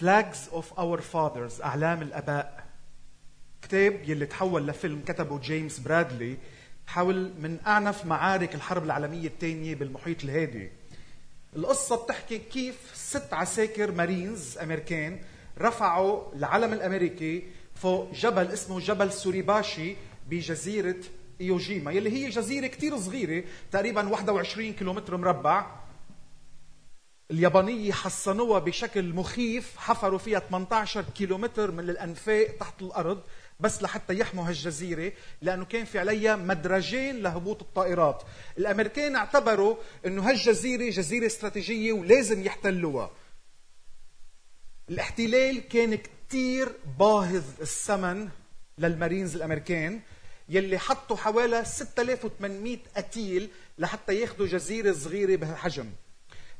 Flags of Our Fathers أعلام الآباء. كتاب يلي تحول لفيلم كتبه جيمس برادلي حول من أعنف معارك الحرب العالمية الثانية بالمحيط الهادي. القصة بتحكي كيف ست عساكر مارينز أمريكان رفعوا العلم الأمريكي فوق جبل اسمه جبل سوريباشي بجزيرة إيوجيما يلي هي جزيرة كتير صغيرة تقريبا 21 كيلومتر مربع. اليابانية حصنوها بشكل مخيف. حفروا فيها 18 كيلومتر من الأنفاق تحت الأرض بس لحتى يحموا هالجزيرة لأنه كان في عليها مدرجين لهبوط الطائرات. الأمريكان اعتبروا أنه هالجزيرة جزيرة استراتيجية ولازم يحتلوها. الاحتلال كان كتير باهظ الثمن للمارينز الأمريكان يلي حطوا حوالي 6800 قتيل لحتى ياخذوا جزيرة صغيرة بهالحجم.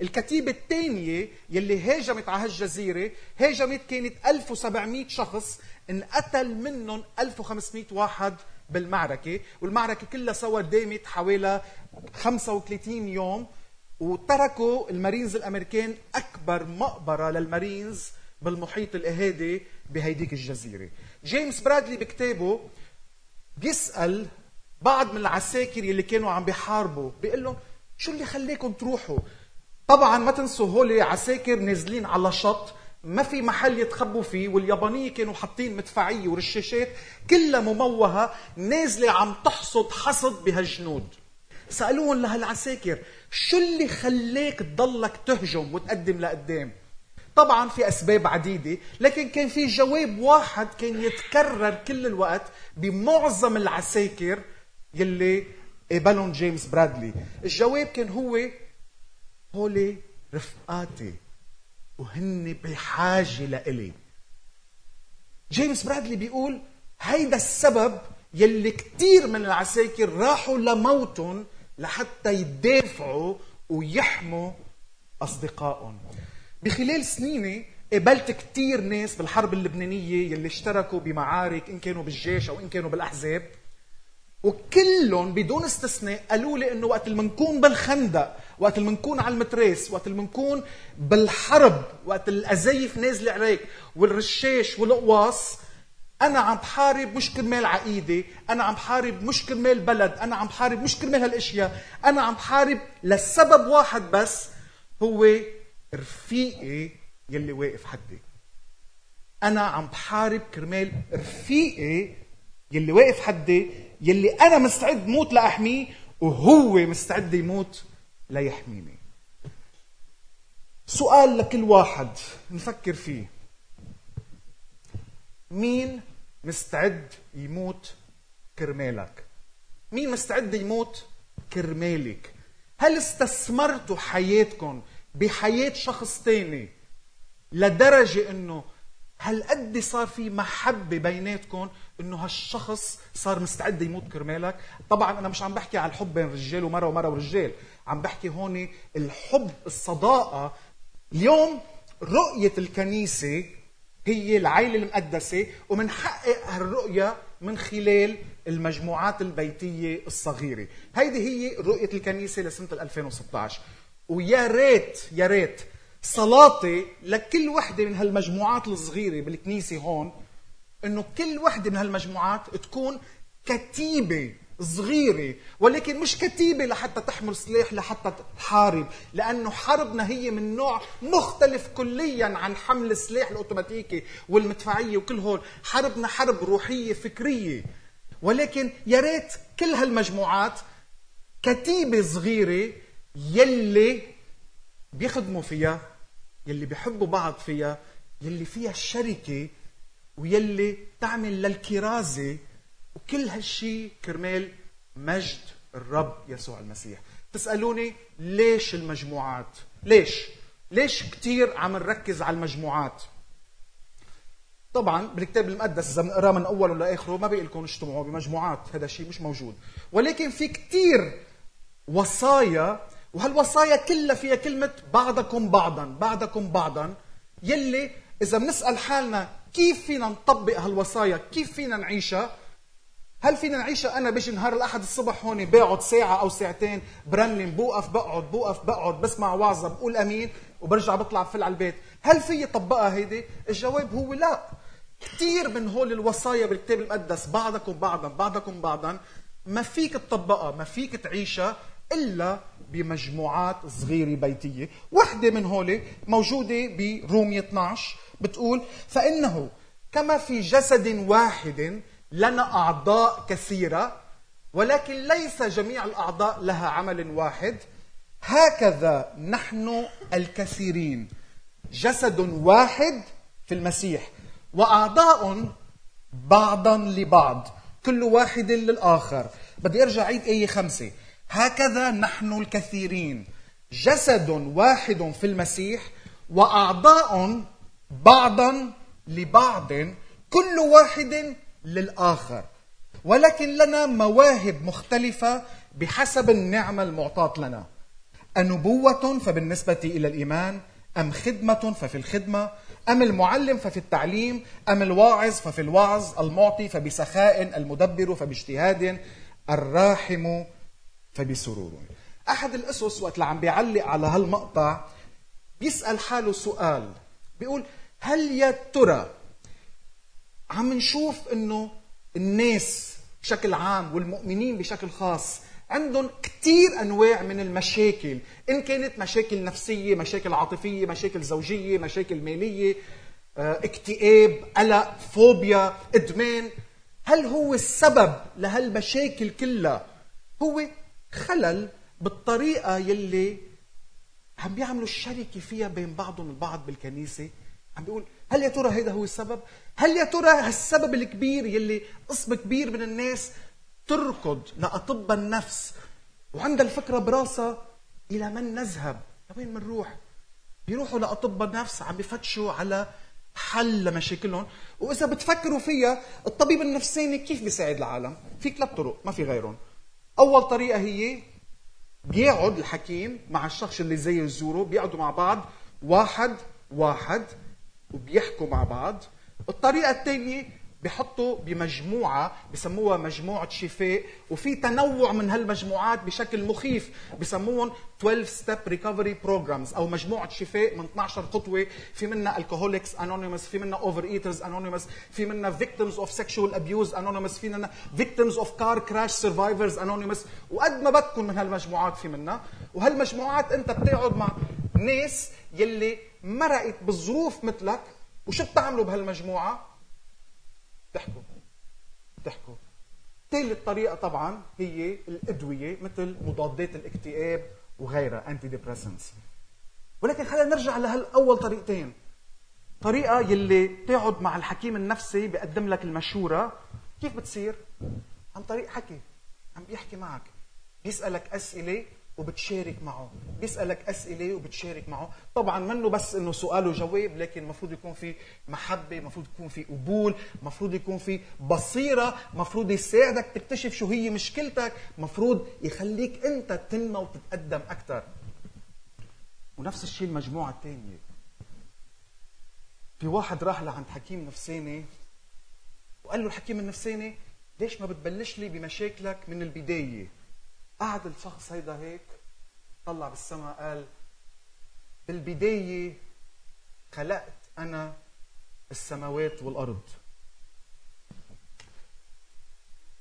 الكتيبة الثانية يلي هاجمت على هالجزيرة هاجمت كانت 1700 شخص انقتل منهم 1500 واحد بالمعركة والمعركة كلها سوا دامت حوالي 35 يوم وتركوا المارينز الأمريكان أكبر مقبرة للمارينز بالمحيط الهادي بهيديك الجزيرة. جيمس برادلي بكتابه بيسأل بعض من العساكر اللي كانوا عم بيحاربوا بيقول لهم شو اللي خليكم تروحوا؟ طبعا ما تنسوا هول عساكر نازلين على شط ما في محل يتخبوا فيه واليابانية كانوا حاطين مدفعية ورشاشات كلها مموهة نازلة عم تحصد حصد بهالجنود. سألوهم لهالعساكر شو اللي خليك تضلك تهجم وتقدم لقدام؟ طبعا في أسباب عديدة لكن كان في جواب واحد كان يتكرر كل الوقت بمعظم العساكر يلي قبلهم جيمس برادلي. الجواب كان هو هولي رفقاتي وهن بحاجة لإلي جيمس برادلي بيقول هيدا السبب يلي كتير من العساكر راحوا لموتهم لحتى يدافعوا ويحموا أصدقائهم. بخلال سنيني قابلت كتير ناس بالحرب اللبنانية يلي اشتركوا بمعارك إن كانوا بالجيش أو إن كانوا بالأحزاب. وكلهم بدون استثناء قالوا لي إنه وقت اللي بنكون بالخندق وقت اللي بنكون على المتريس وقت اللي بنكون بالحرب وقت الأزيف نازله عليك والرشاش والقواص أنا عم بحارب مش كرمال عقيدة أنا عم بحارب مش كرمال بلد أنا عم بحارب مش كرمال هالأشياء أنا عم بحارب لسبب واحد بس هو رفيقي يلي واقف حدي. أنا عم بحارب كرمال رفيقي يلي واقف حدي يلي أنا مستعد موت لاحميه وهو مستعد يموت ليحميني سؤال لكل واحد نفكر فيه. مين مستعد يموت كرمالك؟ مين مستعد يموت كرمالك؟ هل استثمرتوا حياتكم بحياة شخص تاني لدرجة إنه هالقد صار في محبة بيناتكم إنه هالشخص صار مستعد يموت كرمالك. طبعا أنا مش عم بحكي على الحب بين رجال ومرأة ومرأة ورجال. عم بحكي هون الحب الصداقة. اليوم رؤية الكنيسة هي العائلة المقدسة ومنحقق هالرؤية من خلال المجموعات البيتية الصغيرة. هيدي هي رؤية الكنيسة لسنة 2016 ويا ريت يا ريت صلاتي لكل وحدة من هالمجموعات الصغيرة بالكنيسة هون إنه كل وحدة من هالمجموعات تكون كتيبة صغيرة ولكن مش كتيبة لحتى تحمل سلاح لحتى تحارب لأنه حربنا هي من نوع مختلف كليا عن حمل السلاح الأوتوماتيكي والمدفعية وكل هول. حربنا حرب روحية فكرية. ولكن يا ريت كل هالمجموعات كتيبة صغيرة يلي بيخدموا فيها يلي بيحبوا بعض فيها يلي فيها الشركة ويلي تعمل للكرازة وكل هالشي كرمال مجد الرب يسوع المسيح. تسألوني ليش المجموعات؟ ليش؟ ليش كتير عم نركز على المجموعات؟ طبعا بالكتاب المقدس إذا بنقراه من أوله لآخره ما بيقول لكم اجتمعوا بمجموعات هذا الشيء مش موجود. ولكن في كتير وصايا وهالوصايا كلها فيها كلمة بعضكم بعضا بعضكم بعضا. يلي إذا بنسأل حالنا كيف فينا نطبق هالوصايا؟ كيف فينا نعيشها؟ هل فينا نعيشها أنا بيجي نهار الأحد الصبح هون بقعد ساعة أو ساعتين برنم بوقف بقعد بوقف بقعد بسمع وعظة بقول أمين وبرجع بطلع بفل على البيت. هل في طبقها هيدي؟ الجواب هو لا. كثير من هول الوصايا بالكتاب المقدس بعضكم بعضا بعضكم بعضا ما فيك تطبقها ما فيك تعيشها إلا بمجموعات صغيرة بيتية. وحدة من هول موجودة برومية 12 بتقول فإنه كما في جسد واحد لنا أعضاء كثيرة ولكن ليس جميع الأعضاء لها عمل واحد هكذا نحن الكثيرين. جسد واحد في المسيح وأعضاء بعضا لبعض كل واحد للآخر. بدي أرجع عيد آية خمسة. هكذا نحن الكثيرين. جسد واحد في المسيح وأعضاء بعضا لبعض كل واحد للآخر. ولكن لنا مواهب مختلفة بحسب النعمة المعطاة لنا. النبوه فبالنسبة إلى الإيمان أم خدمة ففي الخدمة أم المعلم ففي التعليم أم الواعظ ففي الوعظ المعطي فبسخاء المدبر فباجتهاد الراحم فبسرور. أحد الأسس وقت اللي عم بيعلق على هالمقطع بيسأل حاله سؤال. بيقول هل يا ترى عم نشوف إنه الناس بشكل عام والمؤمنين بشكل خاص عندهم كثير أنواع من المشاكل إن كانت مشاكل نفسية مشاكل عاطفية مشاكل زوجية مشاكل مالية آه، اكتئاب قلق فوبيا إدمان هل هو السبب لهالمشاكل كلها؟ هو خلل بالطريقة يلي عم بيعملوا الشركة فيها بين بعضهم البعض بالكنيسة عم بيقول هل يا ترى هيدا هو السبب؟ هل يا ترى هالسبب الكبير يلي قسم كبير من الناس تركض لاطباء النفس وعندها الفكرة براسها إلى من نذهب؟ لوين بنروح بيروحوا لاطباء النفس عم بفتشوا على حل لمشاكلهم. وإذا بتفكروا فيها الطبيب النفساني كيف بيساعد العالم؟ في ثلاث طرق ما في غيرهم. أول طريقة هي بيقعد الحكيم مع الشخص اللي زي الزورو بيقعدوا مع بعض واحد واحد. وبيحكوا مع بعض. الطريقة الثانية بحطوا بمجموعة بسموها مجموعة شفاء. وفي تنوع من هالمجموعات بشكل مخيف. بسموهم 12 step recovery programs أو مجموعة شفاء من 12 خطوة. في منها Alcoholics Anonymous في منها Overeaters Anonymous في منها Victims of Sexual Abuse Anonymous في منها Victims of Car Crash Survivors Anonymous وقد ما بدكم من هالمجموعات في منها. وهالمجموعات أنت بتقعد مع ناس يلي مرقت بظروف مثلك وشو بتعملوا بهالمجموعة؟ تحكوا تحكوا ثالث طريقة طبعا هي الأدوية مثل مضادات الاكتئاب وغيرها انتي ديبريسنس ولكن خلينا نرجع لهالأول طريقتين. طريقة يلي تقعد مع الحكيم النفسي بيقدم لك المشورة. كيف بتصير؟ عن طريق حكي عم بيحكي معك بيسألك أسئلة وبتشارك معه. بيسألك أسئلة وبتشارك معه. طبعا منه بس إنه سؤال وجواب لكن المفروض يكون في محبة المفروض يكون في قبول المفروض يكون في بصيرة المفروض يساعدك تكتشف شو هي مشكلتك المفروض يخليك أنت تنمى وتتقدم أكثر ونفس الشيء المجموعة الثانية في واحد راح لعند حكيم نفساني وقال له الحكيم النفساني ليش ما بتبلش لي بمشاكلك من البداية؟ قعد الشخص هيدا هيك طلع بالسماء قال بالبداية خلقت أنا السماوات والأرض.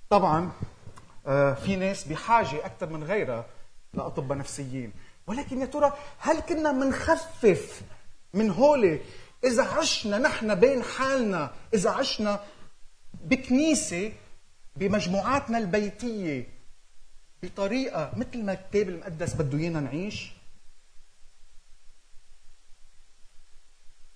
طبعا آه، في ناس بحاجة أكثر من غيرها لأطباء نفسيين. ولكن يا ترى هل كنا منخفف من هولي إذا عشنا نحن بين حالنا إذا عشنا بكنيسة بمجموعاتنا البيتية بطريقة مثل ما الكتاب المقدس بده إيانا نعيش.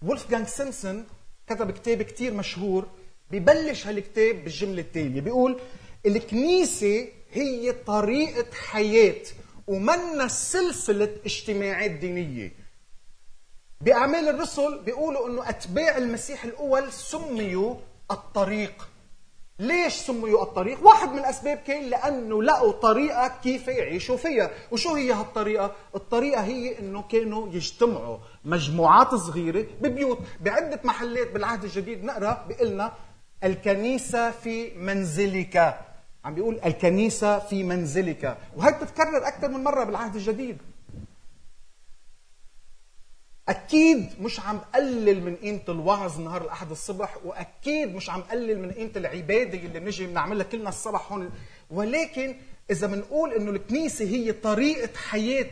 وولفغانغ سيمسون كتب كتاب كتير مشهور ببلش هالكتاب بالجملة التالية. بيقول الكنيسة هي طريقة حياة ومنا سلسلة اجتماعات دينية. بأعمال الرسل بيقولوا أنه أتباع المسيح الأول سميوا الطريق. ليش سميوا الطريق؟ واحد من الأسباب كان لأنه لقوا طريقة كيف يعيشوا فيها وشو هي هالطريقة؟ الطريقة هي أنه كانوا يجتمعوا مجموعات صغيرة ببيوت بعدة محلات بالعهد الجديد نقرأ بيقلنا الكنيسة في منزلك عم بيقول الكنيسة في منزلك وهي بتتكرر أكثر من مرة بالعهد الجديد أكيد مش عم بقلل من قيمة الوعظ نهار الأحد الصبح وأكيد مش عم بقلل من قيمة العبادة اللي بنجي بنعملها كلنا الصبح هون. ولكن إذا بنقول إنه الكنيسة هي طريقة حياة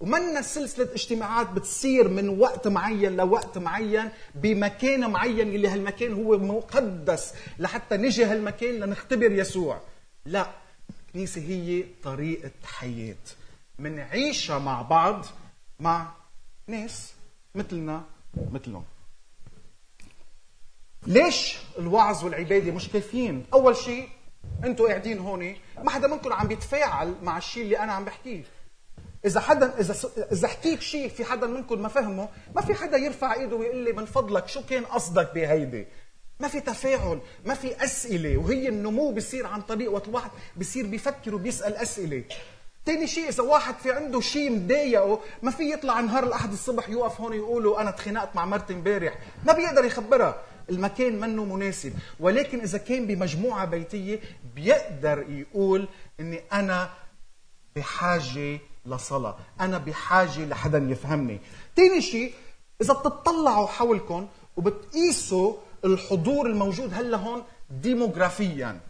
ومنا سلسلة اجتماعات بتصير من وقت معين لوقت معين بمكان معين اللي هالمكان هو مقدس لحتى نجي هالمكان لنختبر يسوع. لا الكنيسة هي طريقة حياة. منعيشها مع بعض مع ناس. مثلنا مثلهم ليش الوعظ والعبادة مش كافيين؟ أول شيء أنتوا قاعدين هون ما حدا منكم عم بيتفاعل مع الشيء اللي أنا عم بحكيه إذا حدا إذا إذا حكيت شيء في حدا منكم ما فهمه، ما في حدا يرفع إيده ويقول لي من فضلك شو كان قصدك بهيدي؟ ما في تفاعل، ما في أسئلة، وهي النمو بصير عن طريق وقت الواحد بصير بيفكر وبيسأل أسئلة. تاني شيء إذا واحد في عنده شيء مضايقه ما في يطلع نهار الأحد الصبح يوقف هون يقولوا أنا تخانقت مع مرتي امبارح. ما بيقدر يخبرها. المكان منه مناسب. ولكن إذا كان بمجموعة بيتية بيقدر يقول إني أنا بحاجة لصلاة. أنا بحاجة لحدا يفهمني. تاني شيء إذا بتطلعوا حولكم وبتقيسوا الحضور الموجود هلا هون ديموغرافيا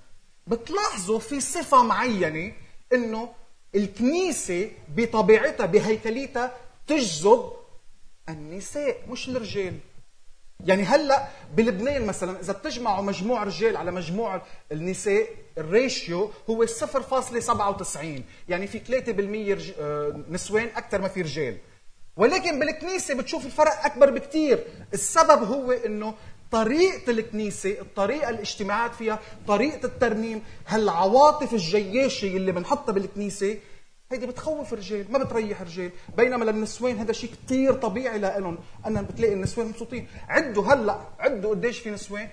بتلاحظوا في صفة معينة إنه الكنيسة بطبيعتها بهيكليتها تجذب النساء مش الرجال. يعني هلأ بلبنان مثلا إذا بتجمعوا مجموع رجال على مجموع النساء الريشيو هو 0.97 يعني في 3% آه، نسوان أكثر ما في رجال. ولكن بالكنيسة بتشوف الفرق أكبر بكثير السبب هو إنه طريقة الكنيسة الطريقة الاجتماعات فيها طريقة الترنيم هالعواطف الجياشة اللي بنحطها بالكنيسة هيدي بتخوف الرجال ما بتريح الرجال بينما للنسوان هذا شيء كثير طبيعي لهم أنا بتلاقي النسوان مبسوطين. عدوا هلأ عدوا قديش في نسوان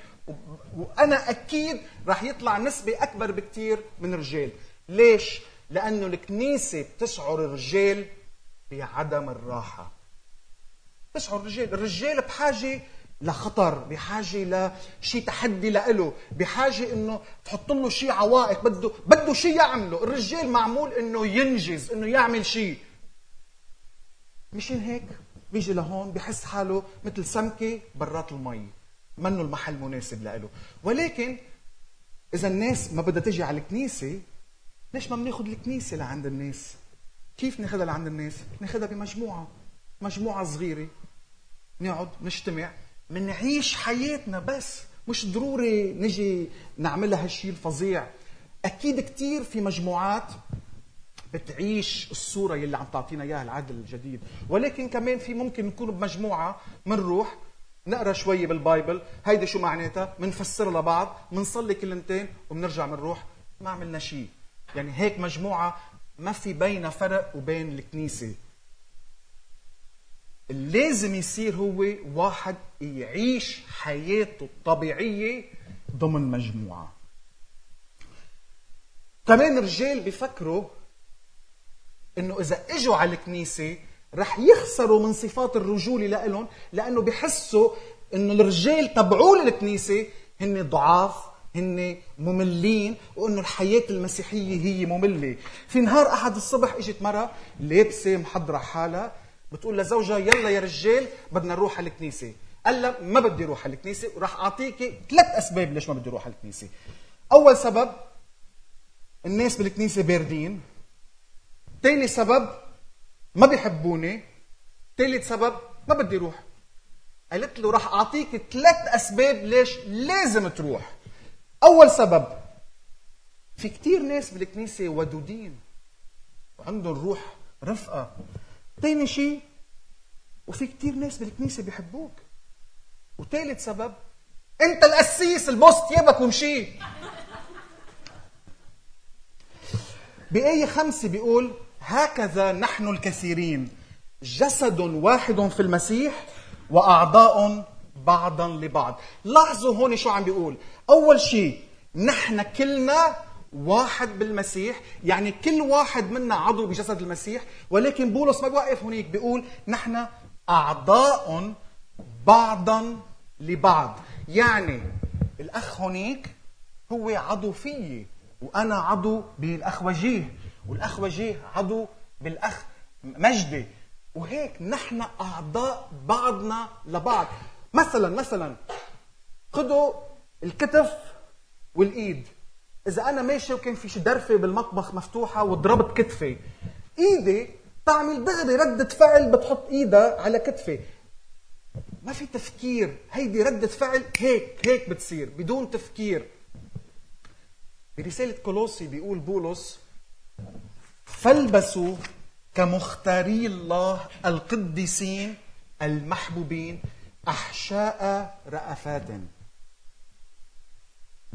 وأنا أكيد راح يطلع نسبة أكبر بكثير من الرجال ليش؟ لأنه الكنيسة بتشعر الرجال بعدم الراحة. تشعر الرجال الرجال بحاجة لخطر بحاجة لشيء تحدي لإله بحاجة إنه تحط له شيء عوائق بده بده شيء يعمله. الرجال معمول إنه ينجز إنه يعمل شيء مشان هيك بيجي لهون بحس حاله مثل سمكة برات المي. منه المحل مناسب لإله. ولكن إذا الناس ما بدها تجي على الكنيسة ليش ما بناخذ الكنيسة لعند الناس؟ كيف ناخذها لعند الناس؟ ناخذها بمجموعة مجموعة صغيرة. نقعد نجتمع. منعيش حياتنا بس. مش ضروري نجي نعملها هالشيء الفظيع. أكيد كثير في مجموعات بتعيش الصورة اللي عم تعطينا إياها العهد الجديد. ولكن كمان في ممكن نكون بمجموعة منروح. نقرأ شوي بالبايبل. هيدي شو معناتها؟ بنفسرها لبعض بنصلي كلمتين وبنرجع بنروح ما عملنا شيء يعني هيك مجموعة ما في بينها فرق وبين الكنيسة. اللي لازم يصير هو واحد يعيش حياته الطبيعية ضمن مجموعة. كمان الرجال بيفكروا إنه إذا إجوا على الكنيسة رح يخسروا من صفات الرجولة لهم لأنه بحسوا إنه الرجال تبعوا للكنيسة هن ضعاف هن مملين وإنه الحياة المسيحية هي مملة. في نهار أحد الصبح إجت مرة لابسة محضرة حالها بتقول لزوجها يلا يا رجال بدنا نروح على الكنيسة. قال لها ما بدي أروح على الكنيسة وراح أعطيكي ثلاث أسباب ليش ما بدي أروح على الكنيسة. أول سبب الناس بالكنيسة باردين. ثاني سبب ما بيحبوني. ثالث سبب ما بدي أروح قالت له راح اعطيك ثلاث أسباب ليش لازم تروح. أول سبب في كثير ناس بالكنيسة ودودين وعندهم روح رفقة. تاني شيء وفي كتير ناس بالكنيسة بيحبوك. وثالث سبب انت القسيس البوس ثيابك ومشي. بآية خمسة بيقول هكذا نحن الكثيرين جسد واحد في المسيح وأعضاء بعضا لبعض. لاحظوا هون شو عم بيقول. أول شيء نحن كلنا واحد بالمسيح يعني كل واحد منا عضو بجسد المسيح ولكن بولس ما بيوقف هنيك بيقول نحن أعضاء بعضا لبعض. يعني الأخ هنيك هو عضو فيي وأنا عضو بالأخ وجيه والأخ وجيه عضو بالأخ مجدي. وهيك نحن أعضاء بعضنا لبعض. مثلا مثلا خذوا الكتف والإيد. إذا أنا ماشي وكان في شي درفة بالمطبخ مفتوحة وضربت كتفي. إيدي تعمل دغري ردة فعل بتحط إيدها على كتفي. ما في تفكير. هيدي ردة فعل هيك هيك بتصير بدون تفكير. برسالة كولوسي بيقول بولس فالبسوا كمختاري الله القديسين المحبوبين أحشاء رأفات.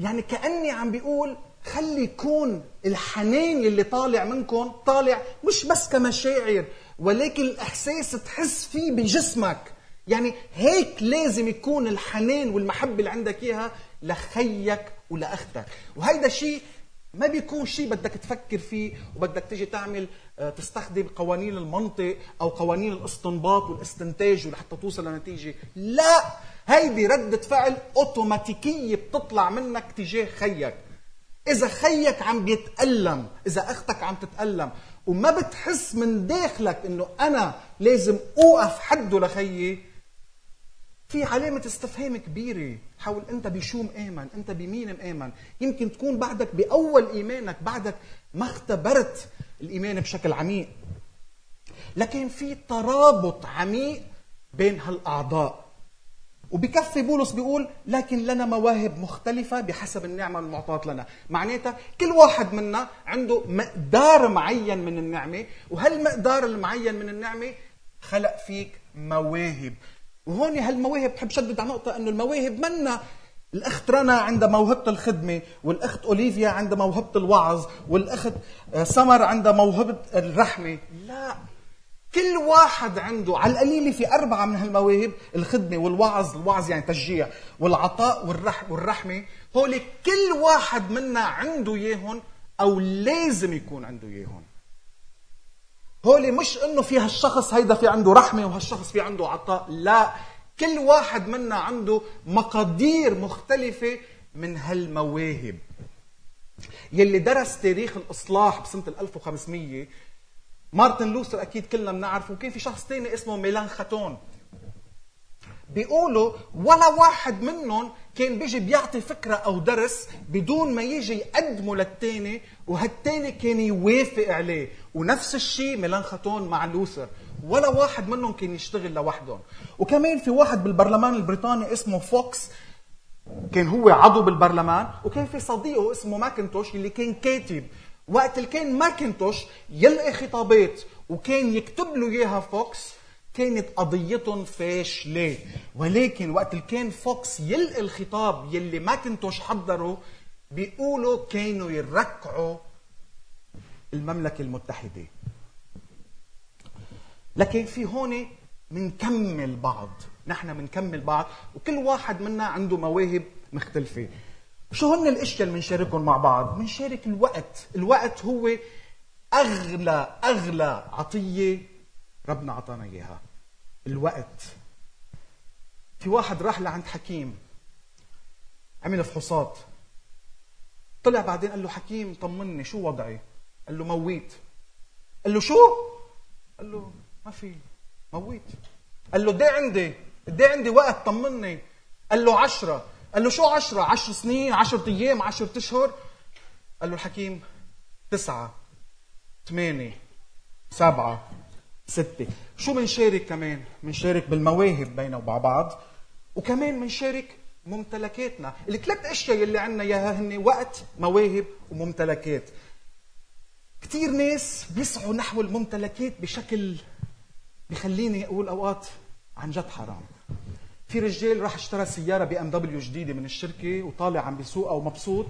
يعني كأني عم بيقول خلي يكون الحنان اللي طالع منكم طالع مش بس كمشاعر ولكن الإحساس تحس فيه بجسمك. يعني هيك لازم يكون الحنان والمحبة اللي عندك إياها لخيك ولأختك. وهيدا شيء ما بيكون شيء بدك تفكر فيه وبدك تيجي تعمل آه، تستخدم قوانين المنطق أو قوانين الإستنباط والإستنتاج لحتى توصل لنتيجة. لا! هيدي ردة فعل أوتوماتيكية بتطلع منك تجاه خيك. إذا خيك عم بيتألم إذا أختك عم تتألم وما بتحس من داخلك إنه أنا لازم أوقف حده لخيي في علامة استفهام كبيرة حول أنت بشو مآمن أنت بمين مآمن يمكن تكون بعدك بأول إيمانك بعدك ما اختبرت الإيمان بشكل عميق. لكن في ترابط عميق بين هالأعضاء. وبكفي بولس بيقول لكن لنا مواهب مختلفة بحسب النعمة المعطاة لنا. معناتها كل واحد منا عنده مقدار معين من النعمة وهالمقدار المعين من النعمة خلق فيك مواهب. وهون هالمواهب بحب شدد على نقطة إنه المواهب منا. الأخت رنا عندها موهبة الخدمة والأخت أوليفيا عندها موهبة الوعظ والأخت آه، سمر عندها موهبة الرحمة. لا. كل واحد عنده على القليلة في أربعة من هالمواهب الخدمة والوعظ الوعظ يعني تشجيع والعطاء والرح والرحمة. هول كل واحد منا عنده إياهم أو لازم يكون عنده إياهم هول مش إنه في هالشخص هيدا في عنده رحمة وهالشخص في عنده عطاء لا. كل واحد منا عنده مقادير مختلفة من هالمواهب. يلي درس تاريخ الإصلاح بسنة 1500 مارتن لوثر أكيد كلنا بنعرفه وكان في شخص ثاني اسمه ميلان خاتون. بيقولوا ولا واحد منهم كان بيجي بيعطي فكرة أو درس بدون ما يجي يقدمه للتاني وهالتاني كان يوافق عليه. ونفس الشيء ميلان خاتون مع لوثر ولا واحد منهم كان يشتغل لوحدهم. وكمان في واحد بالبرلمان البريطاني اسمه فوكس كان هو عضو بالبرلمان وكان في صديقه اسمه ماكنتوش اللي كان كاتب وقت اللي كان ماكنتوش يلقي خطابات وكان يكتب له إياها فوكس كانت قضيتهم فاشلة. ولكن وقت اللي كان فوكس يلقي الخطاب يلي ماكنتوش حضره بيقولوا كانوا يركعوا المملكة المتحدة. لكن في هون منكمل بعض نحن منكمل بعض وكل واحد منا عنده مواهب مختلفة. شو هن الاشياء اللي بنشاركهم مع بعض؟ بنشارك الوقت، الوقت هو أغلى أغلى عطية ربنا اعطانا إياها. الوقت. في واحد راح لعند حكيم عمل فحوصات طلع بعدين قال له حكيم طمني شو وضعي؟ قال له مويت. قال له شو؟ قال له ما في مويت. قال له قد عندي؟ قد عندي وقت طمني؟ قال له عشرة قال له شو عشرة؟ عشر سنين عشرة أيام عشرة أشهر؟ قال له الحكيم تسعة ثمانية سبعة ستة. شو بنشارك كمان؟ بنشارك بالمواهب بيننا وبع بعض وكمان بنشارك ممتلكاتنا. الثلاث أشياء اللي عندنا إياها هن وقت مواهب وممتلكات. كثير ناس بيسعوا نحو الممتلكات بشكل بخليني أقول أوقات عن جد حرام. في رجال راح اشترى سيارة بي ام دبليو جديدة من الشركة وطالع عم بيسوقها ومبسوط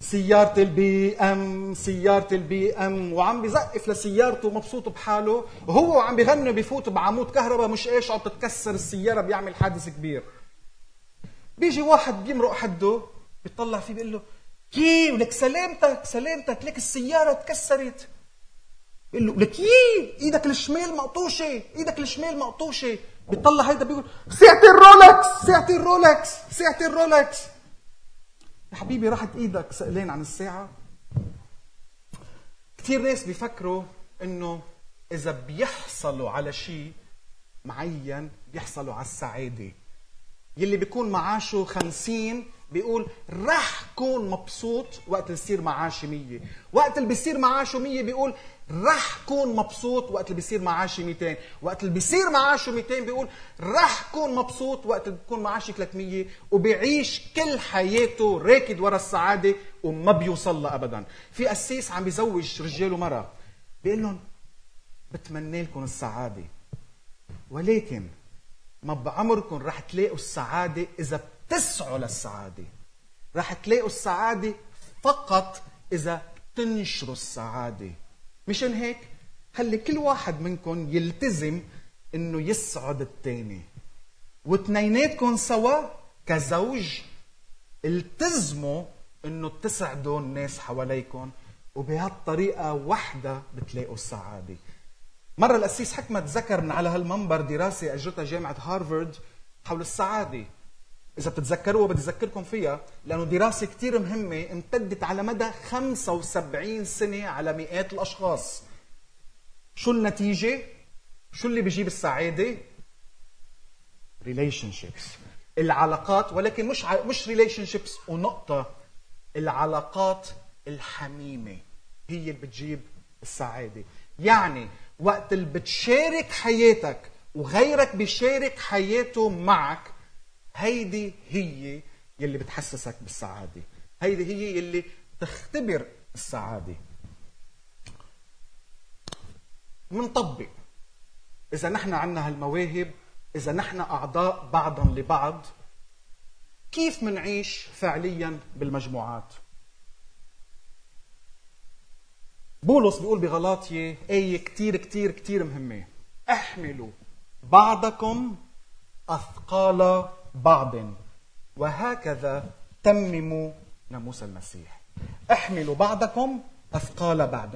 سيارة البي ام سيارة البي ام وعم بزقف لسيارته مبسوط بحاله. وهو عم بغني بفوت بعمود كهرباء مش هيش عم تتكسر السيارة بيعمل حادث كبير. بيجي واحد بيمرق حده بيطلع فيه بيقول له كيف؟ لك سلامتك سلامتك لك السيارة تكسرت. بيقول له لك إيدك الشمال مقطوشة إيدك الشمال مقطوشة. بيطلع هيدا بيقول ساعتي الرولكس ساعتي الرولكس ساعتي الرولكس. يا حبيبي راحت إيدك سألان عن الساعة. كثير ناس بيفكروا إنه إذا بيحصلوا على شيء معين بيحصلوا على السعادة. يلي بيكون معاشه خمسين بيقول رح كون مبسوط وقت اللي يصير معاشي مية وقت اللي بيصير معاشه مية بيقول رح كون مبسوط وقت اللي بيصير معاشي 200 وقت اللي بيصير معاشه 200 بيقول رح كون مبسوط وقت اللي بيكون معاشي 300 وبيعيش كل حياته راكد ورا السعادة وما بيوصل لها أبدا. في قسيس عم بيزوج رجال ومرأة. بيقول لهم بتمنى لكم السعادة ولكن ما بعمركم رح تلاقوا السعادة إذا بتسعوا للسعادة. رح تلاقوا السعادة فقط إذا تنشروا السعادة. مشان هيك خلي كل واحد منكم يلتزم إنه يسعد الثاني واثنيناتكم سوا كزوج التزموا إنه تسعدوا الناس حواليكم وبهالطريقة وحدة بتلاقوا السعادة. مرة القسيس حكمت ذكر من على هالمنبر دراسة أجرتها جامعة هارفارد حول السعادة. إذا بتتذكروها بدي أذكركم فيها لأنه دراسة كتير مهمة امتدت على مدى 75 سنة على مئات الأشخاص شو النتيجة؟ شو اللي بيجيب السعادة؟ relationships العلاقات ولكن مش ع... مش relationships ونقطة العلاقات الحميمة هي اللي بتجيب السعادة يعني وقت اللي بتشارك حياتك وغيرك بيشارك حياته معك هيدي هي يلي بتحسسك بالسعادة. هيدي هي يلي تختبر السعادة. منطبق. إذا نحن عنا هالمواهب إذا نحن أعضاء بعضا لبعض كيف منعيش فعليا بالمجموعات؟ بولس بيقول بغلاطية آية كتير كتير كتير مهمة. احملوا بعضكم أثقال بعض. وهكذا تمموا ناموس المسيح. احملوا بعضكم أثقال بعض.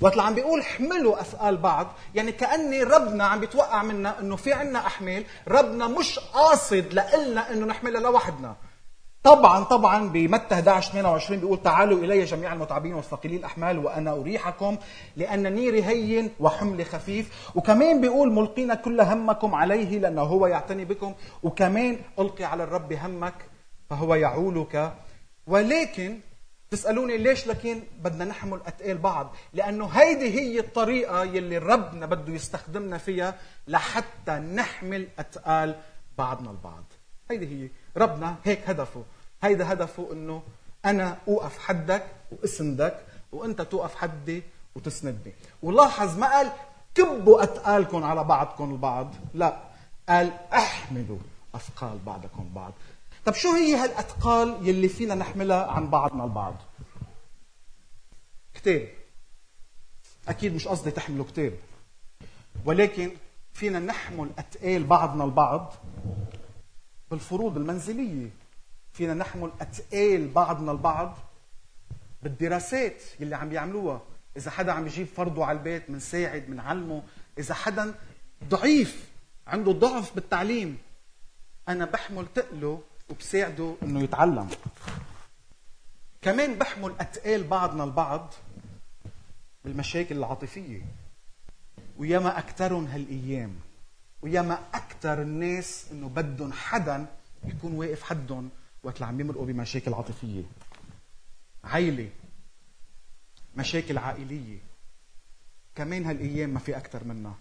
وقت عم بيقول احملوا أثقال بعض يعني كأني ربنا عم بيتوقع منا إنه في عنا أحمال ربنا مش قاصد لنا إنه نحملها لوحدنا. طبعا طبعا بمتى 11 22 بيقول تعالوا إلي جميع المتعبين والثقيلين الأحمال وأنا أريحكم لأن نيري هين وحملي خفيف. وكمان بيقول ملقين كل همكم عليه لأنه هو يعتني بكم. وكمان ألقي على الرب همك فهو يعولك. ولكن تسألوني ليش لكن بدنا نحمل أتقال بعض؟ لأنه هيدي هي الطريقة يلي ربنا بده يستخدمنا فيها لحتى نحمل أتقال بعضنا البعض. هيدي هي ربنا هيك هدفه. هيدا هدفه إنه أنا أوقف حدك واسندك وأنت توقف حدي وتسندني. ولاحظ ما قال كبوا اثقالكم على بعضكم البعض. لا قال احملوا أثقال بعضكم بعض. طب شو هي هالأثقال يلي فينا نحملها عن بعضنا البعض؟ كتاب. أكيد مش قصدي تحملوا كتاب. ولكن فينا نحمل اثقال بعضنا البعض بالفروض المنزلية. فينا نحمل أتقال بعضنا البعض بالدراسات يلي عم بيعملوها إذا حدا عم يجيب فرضه على البيت بنساعد بنعلمه إذا حدا ضعيف عنده ضعف بالتعليم أنا بحمل تقله وبساعده إنه يتعلم. كمان بحمل أتقال بعضنا البعض بالمشاكل العاطفية. وياما اكثرهم هالأيام. وياما أكثر الناس إنه بدهم حدا يكون واقف حدهم وقت اللي عم يمرقوا بمشاكل عاطفية. عيلة. مشاكل عائلية. كمان هالأيام ما في أكثر منها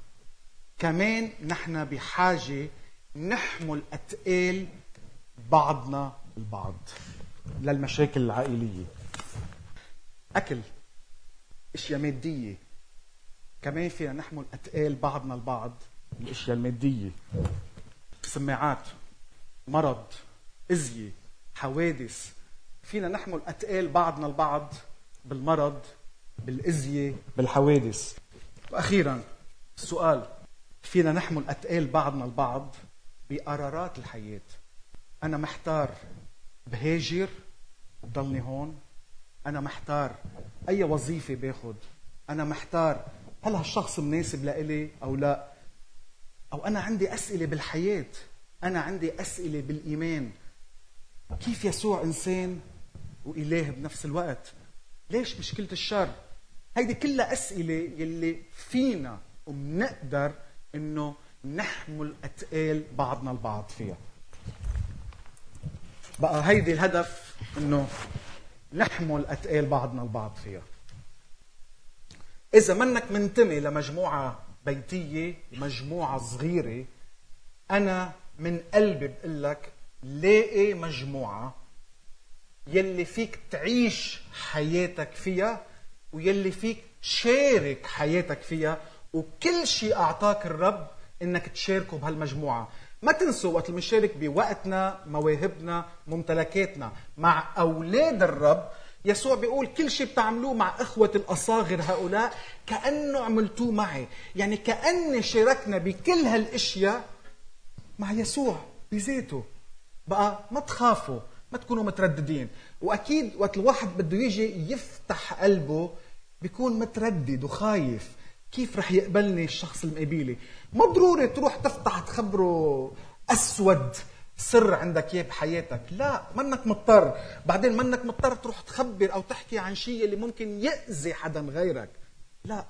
كمان نحن بحاجة نحمل أتقال بعضنا البعض للمشاكل العائلية. أكل. أشياء مادية. كمان فينا نحمل أتقال بعضنا البعض الأشياء المادية. سماعات مرض. إزية. حوادث. فينا نحمل أتقال بعضنا البعض بالمرض بالإزية بالحوادث. وأخيرا السؤال فينا نحمل أتقال بعضنا البعض بقرارات الحياة. أنا محتار بهاجر وضلني هون. أنا محتار أي وظيفة باخد. أنا محتار هل هالشخص مناسب لإلي أو لا. أو أنا عندي أسئلة بالحياة. أنا عندي أسئلة بالإيمان. كيف يسوع إنسان وإله بنفس الوقت؟ ليش مشكلة الشر؟ هيدي كلها أسئلة يلي فينا وبنقدر إنه نحمل أتقال بعضنا البعض فيها. بقى هيدي الهدف إنه نحمل أتقال بعضنا البعض فيها. إذا منك منتمي لمجموعة بيتية مجموعة صغيرة أنا من قلبي بقول لك لاقي مجموعة يلي فيك تعيش حياتك فيها ويلي فيك تشارك حياتك فيها وكل شيء أعطاك الرب إنك تشاركه بهالمجموعة. ما تنسوا وقت بنشارك بوقتنا مواهبنا ممتلكاتنا مع أولاد الرب. يسوع بيقول كل شيء بتعملوه مع إخوة الأصاغر هؤلاء كأنه عملتوه معي. يعني كأني شاركنا بكل هالأشياء مع يسوع بذاته. بقى ما تخافوا ما تكونوا مترددين. وأكيد وقت الواحد بده يجي يفتح قلبه بيكون متردد وخايف. كيف رح يقبلني الشخص المقابلي ما ضروري تروح تفتح تخبره أسود سر عندك إياه بحياتك. لا منك مضطر. بعدين منك مضطر تروح تخبر أو تحكي عن شيء اللي ممكن يأذي حدا غيرك. لا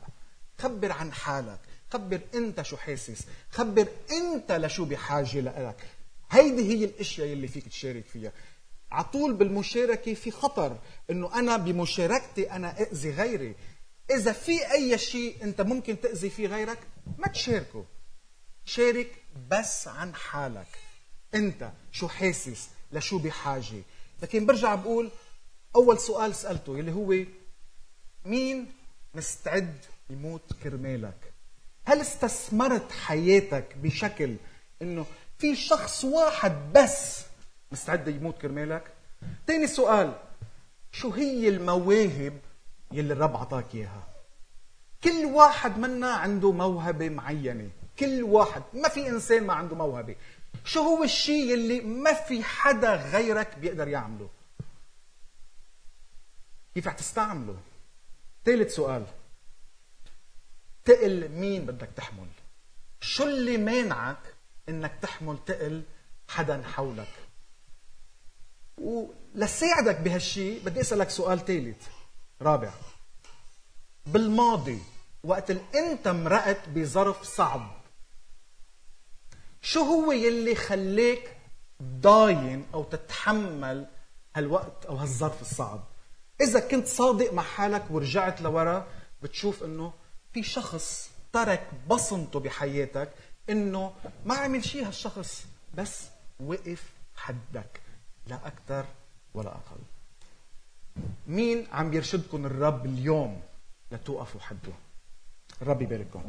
خبر عن حالك. خبر أنت شو حاسس. خبر أنت لشو بحاجة لك. هيدي هي الأشياء اللي فيك تشارك فيها. عطول بالمشاركة في خطر إنه أنا بمشاركتي أنا اذي غيري. إذا في أي شيء أنت ممكن تأذي فيه غيرك ما تشاركه. شارك بس عن حالك. أنت شو حاسس؟ لشو بحاجة؟ لكن برجع بقول أول سؤال سألته اللي هو مين مستعد يموت كرمالك؟ هل استثمرت حياتك بشكل إنه في شخص واحد بس. مستعد يموت كرمالك؟ تاني سؤال شو هي المواهب يلي الرب عطاك إياها؟ كل واحد منا عنده موهبة معينة. كل واحد ما في إنسان ما عنده موهبة. شو هو الشيء يلي ما في حدا غيرك بيقدر يعمله؟ كيف رح تستعمله؟ ثالث سؤال تقل مين بدك تحمل؟ شو اللي مانعك إنك تحمل تقل حدا حولك. ولساعدك بهالشيء بدي أسألك سؤال ثالث رابع. بالماضي وقت أنت مرقت بظرف صعب شو هو يلي خليك ضاين أو تتحمل هالوقت أو هالظرف الصعب؟ إذا كنت صادق مع حالك ورجعت لورا بتشوف إنه في شخص ترك بصمته بحياتك إنه ما عمل شيء هالشخص بس وقف حدك لا أكثر ولا أقل. مين عم يرشدكم الرب اليوم لتوقفوا حده الرب يبارككم